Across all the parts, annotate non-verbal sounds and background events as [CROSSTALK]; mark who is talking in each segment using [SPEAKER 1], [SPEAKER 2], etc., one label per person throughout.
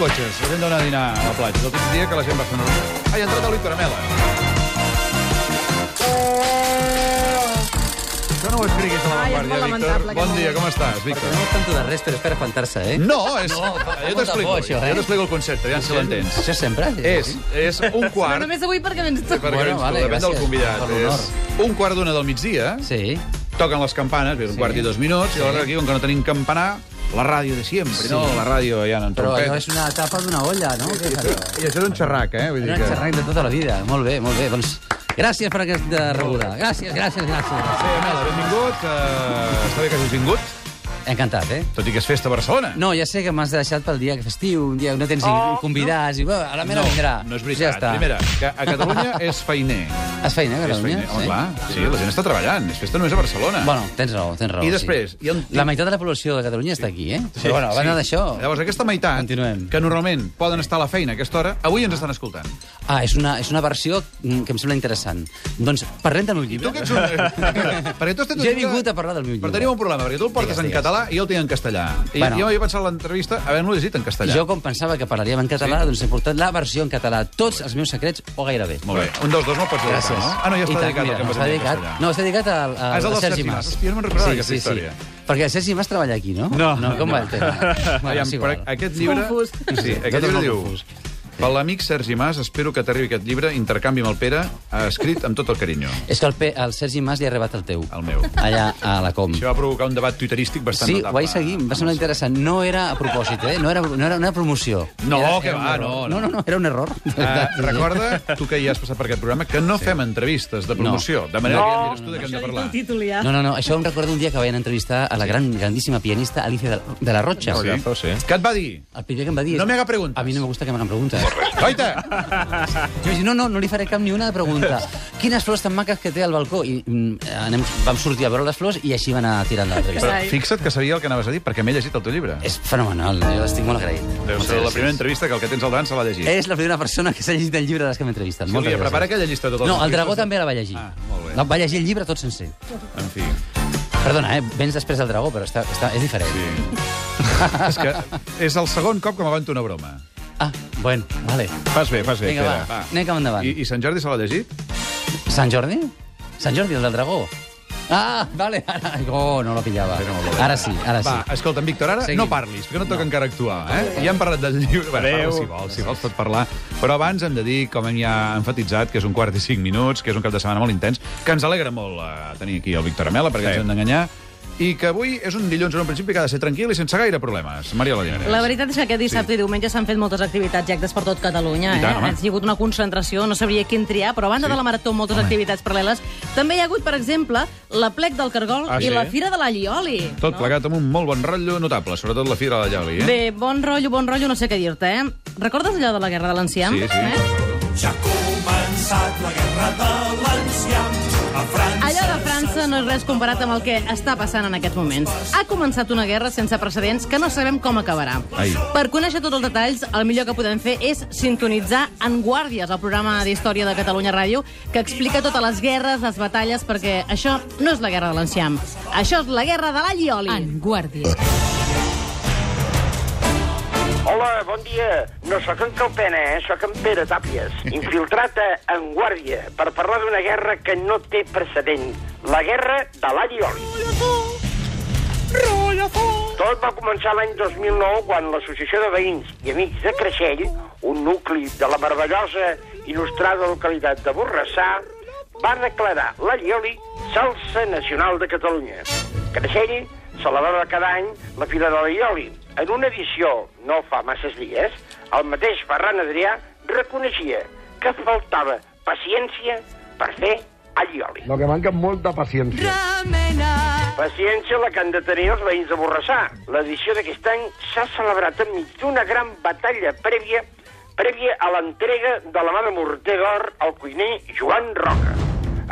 [SPEAKER 1] cotxes, la gent dona a dinar a la platja. El típic dia que la gent va fer una... Ai, ha entrat el Víctor Amela. Això no ho escriguis a la
[SPEAKER 2] Ai, és
[SPEAKER 1] Vanguardia, Víctor.
[SPEAKER 2] lamentable,
[SPEAKER 1] Bon dia, com estàs,
[SPEAKER 3] Perquè
[SPEAKER 1] Víctor?
[SPEAKER 3] no és tanto de res, però és per espantar-se, eh?
[SPEAKER 1] No, és...
[SPEAKER 3] No, fa
[SPEAKER 1] jo
[SPEAKER 3] molta
[SPEAKER 1] t'explico,
[SPEAKER 3] por, això, eh?
[SPEAKER 1] jo t'explico el concepte, aviam si l'entens.
[SPEAKER 3] Això sempre?
[SPEAKER 1] És, és un
[SPEAKER 2] Però
[SPEAKER 1] quart...
[SPEAKER 2] només avui perquè vens tu.
[SPEAKER 1] perquè
[SPEAKER 3] Bueno, vale,
[SPEAKER 1] depèn del
[SPEAKER 3] gràcies
[SPEAKER 1] convidat.
[SPEAKER 3] per l'honor.
[SPEAKER 1] És un quart d'una del migdia,
[SPEAKER 3] Sí.
[SPEAKER 1] toquen les campanes, bé, un
[SPEAKER 3] Sí.
[SPEAKER 1] quart i dos minuts, i aleshores aquí, com que no tenim campanar, la ràdio de sempre,
[SPEAKER 3] Sí.
[SPEAKER 1] no? La ràdio ja no en
[SPEAKER 3] Però allò
[SPEAKER 1] trompet.
[SPEAKER 3] és una tapa d'una olla, no? Què és allò?
[SPEAKER 1] I això és un xerrac, eh? Vull dir
[SPEAKER 3] Un
[SPEAKER 1] que...
[SPEAKER 3] xerrac de tota la vida. Molt bé, molt bé. Doncs gràcies per aquesta rebuda. Gràcies, gràcies, gràcies.
[SPEAKER 1] Sí, Amela, benvingut. Uh, està bé que hagis vingut,
[SPEAKER 3] Encantat, eh?
[SPEAKER 1] tot i que és festa a Barcelona.
[SPEAKER 3] No, ja sé que m'has deixat pel dia que festiu, un dia que no tens oh, convidats, i bueno, a la mera
[SPEAKER 1] no,
[SPEAKER 3] vindrà.
[SPEAKER 1] no és
[SPEAKER 3] Ja
[SPEAKER 1] veritat.
[SPEAKER 3] està.
[SPEAKER 1] Primera, que a Catalunya [LAUGHS] és feiner.
[SPEAKER 3] Es feina, a
[SPEAKER 1] És
[SPEAKER 3] Catalunya?
[SPEAKER 1] feiner. Home, clar, sí, la gent està treballant. És festa només a Barcelona.
[SPEAKER 3] Bueno, tens raó, tens raó.
[SPEAKER 1] I després,
[SPEAKER 3] Sí.
[SPEAKER 1] hi ha un-
[SPEAKER 3] La meitat de la població de Catalunya està aquí, eh? Però bueno, a banda d'això...
[SPEAKER 1] Llavors, aquesta meitat,
[SPEAKER 3] Continuem.
[SPEAKER 1] que normalment poden estar a la feina a aquesta hora, avui ens estan escoltant.
[SPEAKER 3] Ah, és una, és una versió mm, que em sembla interessant. Doncs parlem del meu
[SPEAKER 1] I
[SPEAKER 3] llibre.
[SPEAKER 1] tu que ets un... [LAUGHS] perquè tu has
[SPEAKER 3] Jo he vingut a parlar del meu
[SPEAKER 1] Però
[SPEAKER 3] llibre.
[SPEAKER 1] tenim un problema, perquè tu el portes
[SPEAKER 3] Digues,
[SPEAKER 1] en
[SPEAKER 3] digues.
[SPEAKER 1] català i jo el tinc en castellà. I
[SPEAKER 3] Bueno.
[SPEAKER 1] jo m'havia pensat l'entrevista havent-lo llegit en castellà.
[SPEAKER 3] Jo, com pensava que parlaríem en català,
[SPEAKER 1] Sí.
[SPEAKER 3] doncs he portat la versió en català. Tots els meus secrets, o gairebé.
[SPEAKER 1] Molt bé. Un dels dos no el pots dedicar,
[SPEAKER 3] Gràcies.
[SPEAKER 1] no? Ah, no, ja està dedicat
[SPEAKER 3] mira,
[SPEAKER 1] al que
[SPEAKER 3] no, està
[SPEAKER 1] dir en
[SPEAKER 3] dedicat,
[SPEAKER 1] castellà.
[SPEAKER 3] no, està dedicat al, al,
[SPEAKER 1] Ah, és el del
[SPEAKER 3] al
[SPEAKER 1] Sergi Mas. Hòstia, no me'n recordava d'aquesta història.
[SPEAKER 3] Perquè el Sergi Mas treballa aquí, no?
[SPEAKER 1] No.
[SPEAKER 3] no com va el tema? [LAUGHS]
[SPEAKER 1] Aviam,
[SPEAKER 3] és
[SPEAKER 1] però
[SPEAKER 3] igual.
[SPEAKER 1] aquest llibre...
[SPEAKER 2] Confús.
[SPEAKER 1] Sí, aquest llibre diu...
[SPEAKER 3] confús.
[SPEAKER 1] Per l'amic Sergi Mas, espero que t'arribi aquest llibre, intercanvi amb el Pere, ha escrit amb tot el carinyo.
[SPEAKER 3] És que el, P, el Sergi Mas li ha rebat el teu.
[SPEAKER 1] El meu.
[SPEAKER 3] Allà a la Com.
[SPEAKER 1] Això va provocar un debat twitterístic bastant
[SPEAKER 3] Sí, ho
[SPEAKER 1] notable.
[SPEAKER 3] vaig seguir, em va semblar interessant. No era a propòsit, eh? No era, no era una promoció.
[SPEAKER 1] No,
[SPEAKER 3] era,
[SPEAKER 1] que
[SPEAKER 3] era
[SPEAKER 1] va, no, no.
[SPEAKER 3] No, no, no, era un error.
[SPEAKER 1] Uh, recorda, tu que ja has passat per aquest programa, que no fem entrevistes de promoció. De manera que ja mires tu de què hem de parlar.
[SPEAKER 2] El títol ja.
[SPEAKER 3] No, no, no, això em recorda un dia que vaig entrevistar a la gran, grandíssima pianista Alicia de, de la Rocha.
[SPEAKER 1] Sí. Què et va dir?
[SPEAKER 3] El primer que em va dir... és-
[SPEAKER 1] No me haga preguntes.
[SPEAKER 3] A mi no me gusta que m'hagan preguntes.
[SPEAKER 1] Oita!
[SPEAKER 3] Jo vaig dir, no, no, no li faré cap ni una de pregunta. Quines flors tan maques que té al balcó? I mm, anem, vam sortir a veure les flors i així va anar tirant l'entrevista.
[SPEAKER 1] Però fixa't que sabia el que anaves a dir, perquè m'he llegit el teu llibre.
[SPEAKER 3] És fenomenal, jo estic molt agraït.
[SPEAKER 1] Deu
[SPEAKER 3] Moltes
[SPEAKER 1] ser la
[SPEAKER 3] gràcies.
[SPEAKER 1] primera entrevista que el que tens al davant se l'ha llegit.
[SPEAKER 3] És la primera persona que s'ha llegit el llibre de les que m'he entrevistat. Moltes
[SPEAKER 1] Sílvia,
[SPEAKER 3] gràcies.
[SPEAKER 1] prepara aquella llista de tots els
[SPEAKER 3] No, el. Dragó també la va llegir.
[SPEAKER 1] Ah, molt bé.
[SPEAKER 3] La va llegir el llibre tot sencer.
[SPEAKER 1] En fi,
[SPEAKER 3] Perdona, eh? Vens després del Dragó, però està, està, és diferent.
[SPEAKER 1] sí. [LAUGHS] és que és el segon cop que m'aguanto una broma.
[SPEAKER 3] Ah, bueno, vale.
[SPEAKER 4] Fas bé, fas bé,
[SPEAKER 3] Vinga, va,
[SPEAKER 4] Pere.
[SPEAKER 1] va.
[SPEAKER 3] anem cap endavant.
[SPEAKER 1] I, I Sant Jordi se l'ha llegit?
[SPEAKER 3] Sant Jordi? Sant Jordi, el del Dragó. Ah, vale, ara... Oh, no la pillava.
[SPEAKER 1] Molt dolent.
[SPEAKER 3] Ara sí, ara sí.
[SPEAKER 1] Va, escolta'm, Víctor, ara
[SPEAKER 3] Seguim.
[SPEAKER 1] no parlis, perquè no toca encara actuar, eh? Ja hem parlat del llibre. Bueno, parla, si vols, si vols pot parlar. Però abans hem de dir, com hem ja enfatitzat, que és un quart i cinc minuts, que és un cap de setmana molt intens, que ens alegra molt eh, tenir aquí el Víctor Amela, perquè
[SPEAKER 4] Sí.
[SPEAKER 1] ens hem d'enganyar, i que avui és un dilluns en un principi que ha de ser tranquil i sense gaire problemes. Maria Lodianes.
[SPEAKER 2] La veritat és que aquest dissabte sí. i diumenge s'han fet moltes activitats i actes per tot Catalunya.
[SPEAKER 1] I tant,
[SPEAKER 2] eh?
[SPEAKER 1] home.
[SPEAKER 2] Ha sigut una concentració, no sabria quin triar, però a banda
[SPEAKER 1] Sí.
[SPEAKER 2] de la marató, moltes
[SPEAKER 1] Home.
[SPEAKER 2] activitats paral·leles. També hi ha hagut, per exemple, la plec del Cargol
[SPEAKER 1] Ah,
[SPEAKER 2] i
[SPEAKER 1] sí?
[SPEAKER 2] la Fira de la Llioli.
[SPEAKER 1] Tot plegat amb un molt bon rotllo notable, sobretot la Fira de la Llauli, eh?
[SPEAKER 2] Bé, bon rotllo, bon rotllo, no sé què dir-te, eh? Recordes allò de la Guerra de l'Enciam?
[SPEAKER 1] Sí, sí.
[SPEAKER 2] Eh?
[SPEAKER 5] Ja ha començat la guerra de l'enciam França
[SPEAKER 2] no és res comparat amb el que està passant en aquests moments. Ha començat una guerra sense precedents que no sabem com acabarà.
[SPEAKER 1] Ai.
[SPEAKER 2] Per conèixer tots els detalls, el millor que podem fer és sintonitzar en Guàrdies, el programa d'història de Catalunya Ràdio, que explica totes les guerres, les batalles, perquè això no és la guerra de l'enciam. Això és la guerra de la Llioli.
[SPEAKER 6] En Guàrdia.
[SPEAKER 7] Hola, bon dia. No sóc en Calpena, eh? Sóc en Pere Tàpies, [LAUGHS] infiltrat a En Guàrdia per parlar d'una guerra que no té precedent. La guerra de l'Allioli. Tot va començar l'any 2009 quan l'Associació de Veïns i Amics de Creixell, un nucli de la meravellosa i il·lustrada localitat de Borrassà, va declarar l'Allioli salsa nacional de Catalunya. Creixell celebrava cada any la Fira de l'Allioli. En una edició, no fa masses dies, el mateix Ferran Adrià reconeixia que faltava paciència per fer allioli.
[SPEAKER 8] Lo que manca molta paciència.
[SPEAKER 7] Paciència la que han de tenir els veïns de Borrassà. L'edició d'aquest any s'ha celebrat enmig d'una gran batalla prèvia prèvia a l'entrega de la mà de morter d'or al cuiner Joan Roca.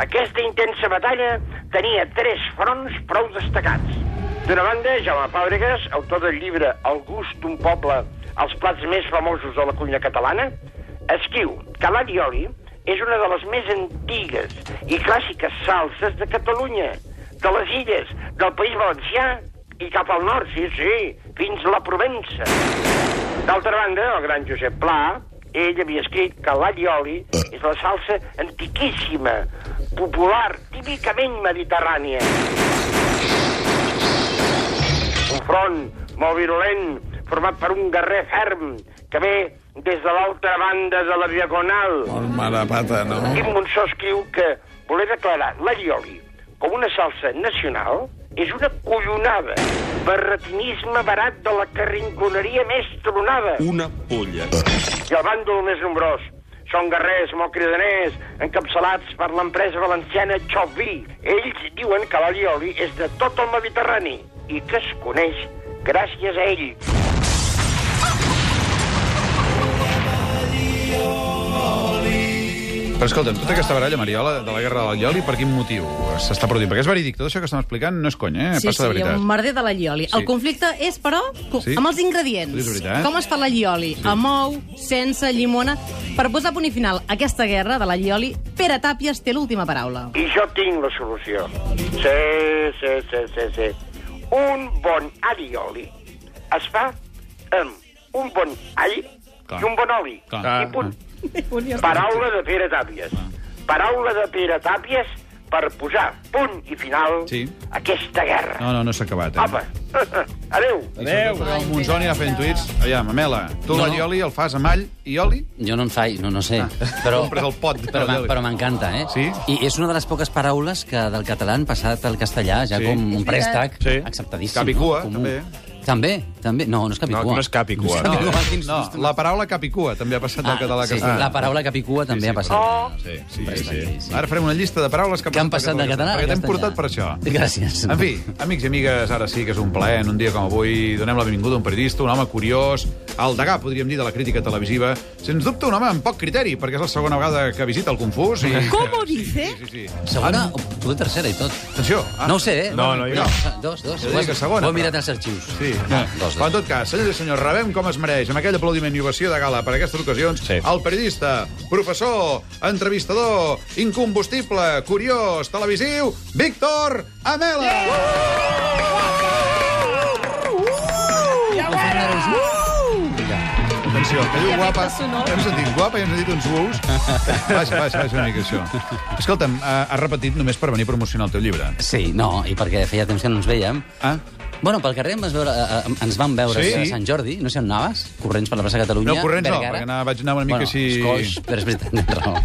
[SPEAKER 7] Aquesta intensa batalla tenia tres fronts prou destacats. D'una banda, Jaume Fàbregas, autor del llibre El gust d'un poble, els plats més famosos de la cuina catalana, escriu que l'allioli és una de les més antigues i clàssiques salses de Catalunya, de les illes, del País Valencià i cap al nord, sí, sí, fins la Provença. D'altra banda, el gran Josep Pla, ell havia escrit que l'allioli és la salsa antiquíssima, popular, típicament mediterrània. Front molt virulent, format per un guerrer ferm, que ve des de l'altra banda de la Diagonal.
[SPEAKER 4] Molt mala pata, no?
[SPEAKER 7] Quim Monsó escriu que voler declarar l'allioli com una salsa nacional és una collonada, barretinisme barat de la carrinconeria més tronada.
[SPEAKER 4] Una polla.
[SPEAKER 7] I el bàndol més nombrós són guerrers molt cridaners, encapçalats per l'empresa valenciana Xoví. Ells diuen que l'allioli és de tot el Mediterrani i que es coneix gràcies a ell.
[SPEAKER 1] Però escolta'm, tota aquesta baralla, Mariola, de la guerra de l'allioli, per quin motiu s'està produint? Perquè és verídic, tot això que estem explicant no és conya, eh?
[SPEAKER 2] Sí,
[SPEAKER 1] Passa de
[SPEAKER 2] sí,
[SPEAKER 1] veritat.
[SPEAKER 2] un merder de l'allioli.
[SPEAKER 1] Sí.
[SPEAKER 2] El conflicte és, però,
[SPEAKER 1] Sí?
[SPEAKER 2] amb els ingredients.
[SPEAKER 1] Sí, és veritat.
[SPEAKER 2] Com es fa l'allioli? Amb ou, sense, llimona... Per posar punt i final a aquesta guerra de l'allioli, Pere Tàpies té l'última paraula.
[SPEAKER 7] I jo tinc la solució. Sí, sí, sí, sí, sí. Un bon allioli es fa amb un bon all
[SPEAKER 1] Clar.
[SPEAKER 7] i un bon oli.
[SPEAKER 1] Clar.
[SPEAKER 7] I punt. Paraula de Pere Tàpies. Paraula de Pere Tàpies per posar punt i final
[SPEAKER 1] Sí.
[SPEAKER 7] a aquesta guerra.
[SPEAKER 1] No, no, no s'ha acabat, eh?
[SPEAKER 7] Apa, [LAUGHS]
[SPEAKER 1] Adéu. Però el Monzó anirà fent tuits. Aviam, Amela, tu
[SPEAKER 3] No.
[SPEAKER 1] l'allioli el fas amb all i oli?
[SPEAKER 3] Jo no en faig, no, no sé. Però, [LAUGHS]
[SPEAKER 1] compres el pot
[SPEAKER 3] però, però m'encanta, eh?
[SPEAKER 1] Sí?
[SPEAKER 3] I és una de les poques paraules que del català han passat al castellà, ja
[SPEAKER 1] Sí.
[SPEAKER 3] com un préstec
[SPEAKER 1] Sí.
[SPEAKER 3] acceptadíssim.
[SPEAKER 1] Capicua,
[SPEAKER 3] no?
[SPEAKER 1] També.
[SPEAKER 3] També, també. No, no és capicua.
[SPEAKER 4] No, no és capicua.
[SPEAKER 3] No,
[SPEAKER 1] No, no, la paraula capicua també ha passat del
[SPEAKER 3] Ah,
[SPEAKER 1] català a
[SPEAKER 3] sí,
[SPEAKER 1] castellà.
[SPEAKER 3] la paraula capicua també ha passat.
[SPEAKER 7] Oh,
[SPEAKER 1] Sí, sí,
[SPEAKER 3] Sí,
[SPEAKER 1] sí,
[SPEAKER 3] sí, sí.
[SPEAKER 1] Ara farem una llista de paraules que,
[SPEAKER 3] Que han passat de català a
[SPEAKER 1] Perquè t'hem
[SPEAKER 3] castellà.
[SPEAKER 1] portat per això.
[SPEAKER 3] Gràcies.
[SPEAKER 1] En fi, amics i amigues, ara sí que és un plaer. En un dia com avui donem la benvinguda a un periodista, un home curiós, el degà, podríem dir, de la crítica televisiva. Sens dubte, un home amb poc criteri, perquè és la segona vegada que visita el Confús. I... [LAUGHS]
[SPEAKER 2] ¿Cómo dice?
[SPEAKER 1] Sí, sí, sí.
[SPEAKER 3] Segona, o tu de tercera i tot.
[SPEAKER 1] Atenció. Ah,
[SPEAKER 3] No ho sé, eh?
[SPEAKER 4] No, no, jo no.
[SPEAKER 3] Dos, dos.
[SPEAKER 1] Jo dic que segona,
[SPEAKER 3] Ho he mirat els arxius.
[SPEAKER 1] Sí,
[SPEAKER 3] No, dos,
[SPEAKER 1] Però en tot cas, senyors i senyors, rebem com es mereix, amb aquell aplaudiment i ovació de gala per aquestes ocasions,
[SPEAKER 4] Sí.
[SPEAKER 1] el periodista, professor, entrevistador, incombustible, curiós, televisiu, Víctor Amela! Atenció, que diu guapa. Hem sentit guapa i hem sentit uns uus. Baixa, baixa, baixa una mica això. Escolta'm, ha- has repetit només per venir a promocionar el teu llibre.
[SPEAKER 3] Sí, no, i perquè feia temps que no ens veiem.
[SPEAKER 1] Ah?
[SPEAKER 3] Bueno, pel carrer em vas veure, eh, eh, ens vam veure
[SPEAKER 1] Sí?
[SPEAKER 3] a Sant Jordi, no sé on anaves, corrents per la plaça Catalunya.
[SPEAKER 1] No, corrents no, perquè anava- vaig anar una mica
[SPEAKER 3] bueno,
[SPEAKER 1] així-
[SPEAKER 3] Escoix, però és veritat, tens raó.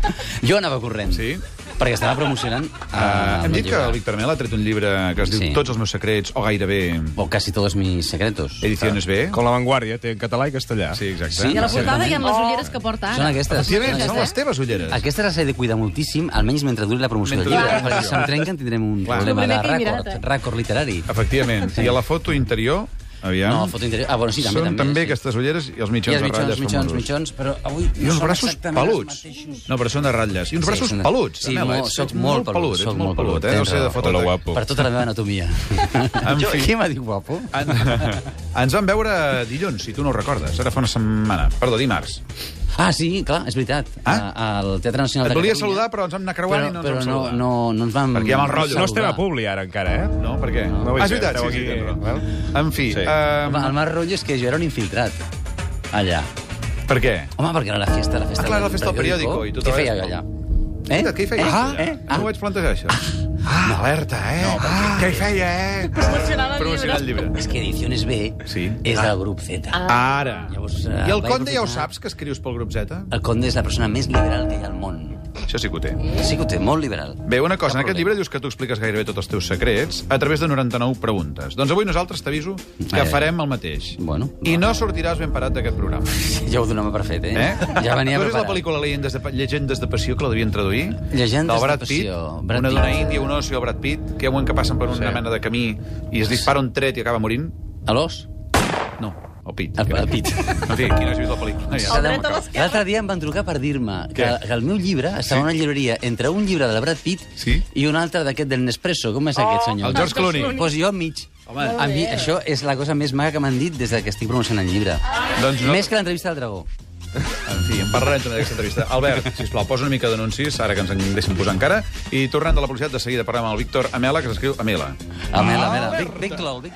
[SPEAKER 3] Jo anava corrent.
[SPEAKER 1] Sí?
[SPEAKER 3] Perquè estava promocionant...
[SPEAKER 1] Uh, hem dit que
[SPEAKER 3] llibre.
[SPEAKER 1] el Víctor Mel ha tret un llibre que es diu
[SPEAKER 3] Sí.
[SPEAKER 1] Tots els meus secrets, o gairebé
[SPEAKER 3] O casi todos mis secretos.
[SPEAKER 1] Ediciones B.
[SPEAKER 4] Com la Vanguardia, té en català i castellà.
[SPEAKER 1] Sí, exacte.
[SPEAKER 3] Sí,
[SPEAKER 2] I a la portada hi ha les ulleres que porta
[SPEAKER 3] Són
[SPEAKER 2] ara.
[SPEAKER 3] aquestes.
[SPEAKER 1] Efectivament,
[SPEAKER 3] Són
[SPEAKER 1] són les teves ulleres.
[SPEAKER 3] Aquesta s'ha de cuidar moltíssim, almenys mentre duri la promoció del
[SPEAKER 1] Mentre
[SPEAKER 3] llibre,
[SPEAKER 1] duri la
[SPEAKER 3] perquè si se'm trenquen tindrem un
[SPEAKER 1] Clar.
[SPEAKER 3] problema de
[SPEAKER 2] que he
[SPEAKER 3] rècord,
[SPEAKER 2] eh?
[SPEAKER 3] rècord literari.
[SPEAKER 1] Efectivament. I a la foto interior, aviam...
[SPEAKER 3] No, foto interior... Ah, bueno, sí, també.
[SPEAKER 1] Són
[SPEAKER 3] també,
[SPEAKER 1] també
[SPEAKER 3] sí.
[SPEAKER 1] aquestes ulleres i els
[SPEAKER 3] I
[SPEAKER 1] mitjons
[SPEAKER 3] els
[SPEAKER 1] de
[SPEAKER 3] mitjons,
[SPEAKER 1] ratlles
[SPEAKER 3] mitjons,
[SPEAKER 1] famosos.
[SPEAKER 3] mitjons, però avui
[SPEAKER 1] I uns braços peluts.
[SPEAKER 3] els.
[SPEAKER 1] No, però són de ratlles. I uns
[SPEAKER 3] Sí,
[SPEAKER 1] braços
[SPEAKER 3] de-
[SPEAKER 1] peluts.
[SPEAKER 3] Sí,
[SPEAKER 1] Amela,
[SPEAKER 3] molt-
[SPEAKER 1] ets-
[SPEAKER 3] soc
[SPEAKER 1] ets
[SPEAKER 3] molt
[SPEAKER 1] pelut,
[SPEAKER 3] soc
[SPEAKER 1] molt pelut,
[SPEAKER 3] pelut,
[SPEAKER 1] eh? No sé de foto.
[SPEAKER 4] Hola, guapo.
[SPEAKER 3] Per tota la meva anatomia. [LAUGHS]
[SPEAKER 1] En
[SPEAKER 3] Jo,
[SPEAKER 1] fi.
[SPEAKER 3] qui m'ha dit guapo?
[SPEAKER 1] En... [LAUGHS] Ens vam veure dilluns, si tu no ho recordes. Ara fa una setmana. Perdó, dimarts.
[SPEAKER 3] Ah, sí, clar, és veritat.
[SPEAKER 1] Ah?
[SPEAKER 3] A- Al Teatre Nacional
[SPEAKER 1] Et
[SPEAKER 3] de
[SPEAKER 1] volia
[SPEAKER 3] Catalunya.
[SPEAKER 1] saludar, però ens vam anar creuant
[SPEAKER 3] però,
[SPEAKER 1] i no ens
[SPEAKER 3] però
[SPEAKER 1] vam
[SPEAKER 3] no,
[SPEAKER 1] saludar.
[SPEAKER 3] no, no ens vam...
[SPEAKER 1] Perquè hi ha mal rotllo.
[SPEAKER 4] No estem a. Publi ara encara, eh?
[SPEAKER 1] No, per què?
[SPEAKER 4] No,
[SPEAKER 1] ah, és veritat, sí,
[SPEAKER 4] esteu
[SPEAKER 1] sí,
[SPEAKER 4] aquí,
[SPEAKER 1] tens raó.
[SPEAKER 4] val?
[SPEAKER 1] En fi,
[SPEAKER 4] Sí.
[SPEAKER 3] Home, el mal rotllo és que jo era un infiltrat allà.
[SPEAKER 1] per què?
[SPEAKER 3] Home, perquè era la festa, la festa
[SPEAKER 1] Ah, clar, la festa del periòdico, i tu
[SPEAKER 3] Què feia allà?
[SPEAKER 1] Eh? Què hi feies?
[SPEAKER 3] Ah, eh?
[SPEAKER 1] No ho vaig plantejar, això. [LAUGHS] Ah, alerta, eh? No, ah, què hi feia, eh?
[SPEAKER 2] Promocionant el
[SPEAKER 1] Promocionar el
[SPEAKER 2] llibre.
[SPEAKER 3] És que Ediciones B
[SPEAKER 1] Sí.
[SPEAKER 3] és del grup Z.
[SPEAKER 1] Ara.
[SPEAKER 3] Llavors, eh,
[SPEAKER 1] I el Conde ja ho saps, que escrius pel grup Z?
[SPEAKER 3] El Conde és la persona més liberal que hi ha al món.
[SPEAKER 1] Això sí que ho té.
[SPEAKER 3] Sí que ho té, molt liberal.
[SPEAKER 1] Bé, una cosa, en
[SPEAKER 3] Cap
[SPEAKER 1] aquest
[SPEAKER 3] problema.
[SPEAKER 1] llibre dius que tu expliques gairebé tots els teus secrets a través de 99 preguntes. Doncs avui nosaltres t'aviso que
[SPEAKER 3] Eh.
[SPEAKER 1] farem el mateix.
[SPEAKER 3] Bueno,
[SPEAKER 1] I no sortiràs ben parat d'aquest programa. [LAUGHS]
[SPEAKER 3] Ja ho donava per fet, eh?
[SPEAKER 1] Eh?
[SPEAKER 3] Ja venia
[SPEAKER 1] tu has la pel·lícula Llegendes de, Llegendes de Passió, que la devien traduir?
[SPEAKER 3] Llegendes de
[SPEAKER 1] Brad
[SPEAKER 3] Passió,
[SPEAKER 1] Pitt,
[SPEAKER 3] Brad
[SPEAKER 1] una dona índia, un oci, Brad Pitt, que hi ha un que passen per una
[SPEAKER 4] Sí.
[SPEAKER 1] mena de camí i es dispara un tret i acaba morint?
[SPEAKER 3] A l'os?
[SPEAKER 1] No, El-
[SPEAKER 3] el Pitt.
[SPEAKER 1] En fi, qui no has vist la pel·lícula? Ja.
[SPEAKER 2] A.
[SPEAKER 3] L'altre dia em van trucar per dir-me que,
[SPEAKER 1] Què?
[SPEAKER 3] que el meu llibre estava en una llibreria entre un llibre del Brad Pitt
[SPEAKER 1] Sí?
[SPEAKER 3] i un altre d'aquest del Nespresso. Com és aquest senyor?
[SPEAKER 1] El George Clooney.
[SPEAKER 3] Doncs pues jo enmig.
[SPEAKER 1] Home.
[SPEAKER 3] a mi això és la cosa més maca que m'han dit des de que estic promocionant el llibre.
[SPEAKER 1] Doncs no-
[SPEAKER 3] Més que l'entrevista del Dragó.
[SPEAKER 1] En fi, en parlarem també d'aquesta entrevista. Albert, sisplau, posa una mica d'anuncis, ara que ens en deixem posar encara, i tornant de la publicitat, de seguida parlem amb el Víctor Amela, que s'escriu Amela.
[SPEAKER 3] Amela, Amela. Vic, Vic Lol, Vic.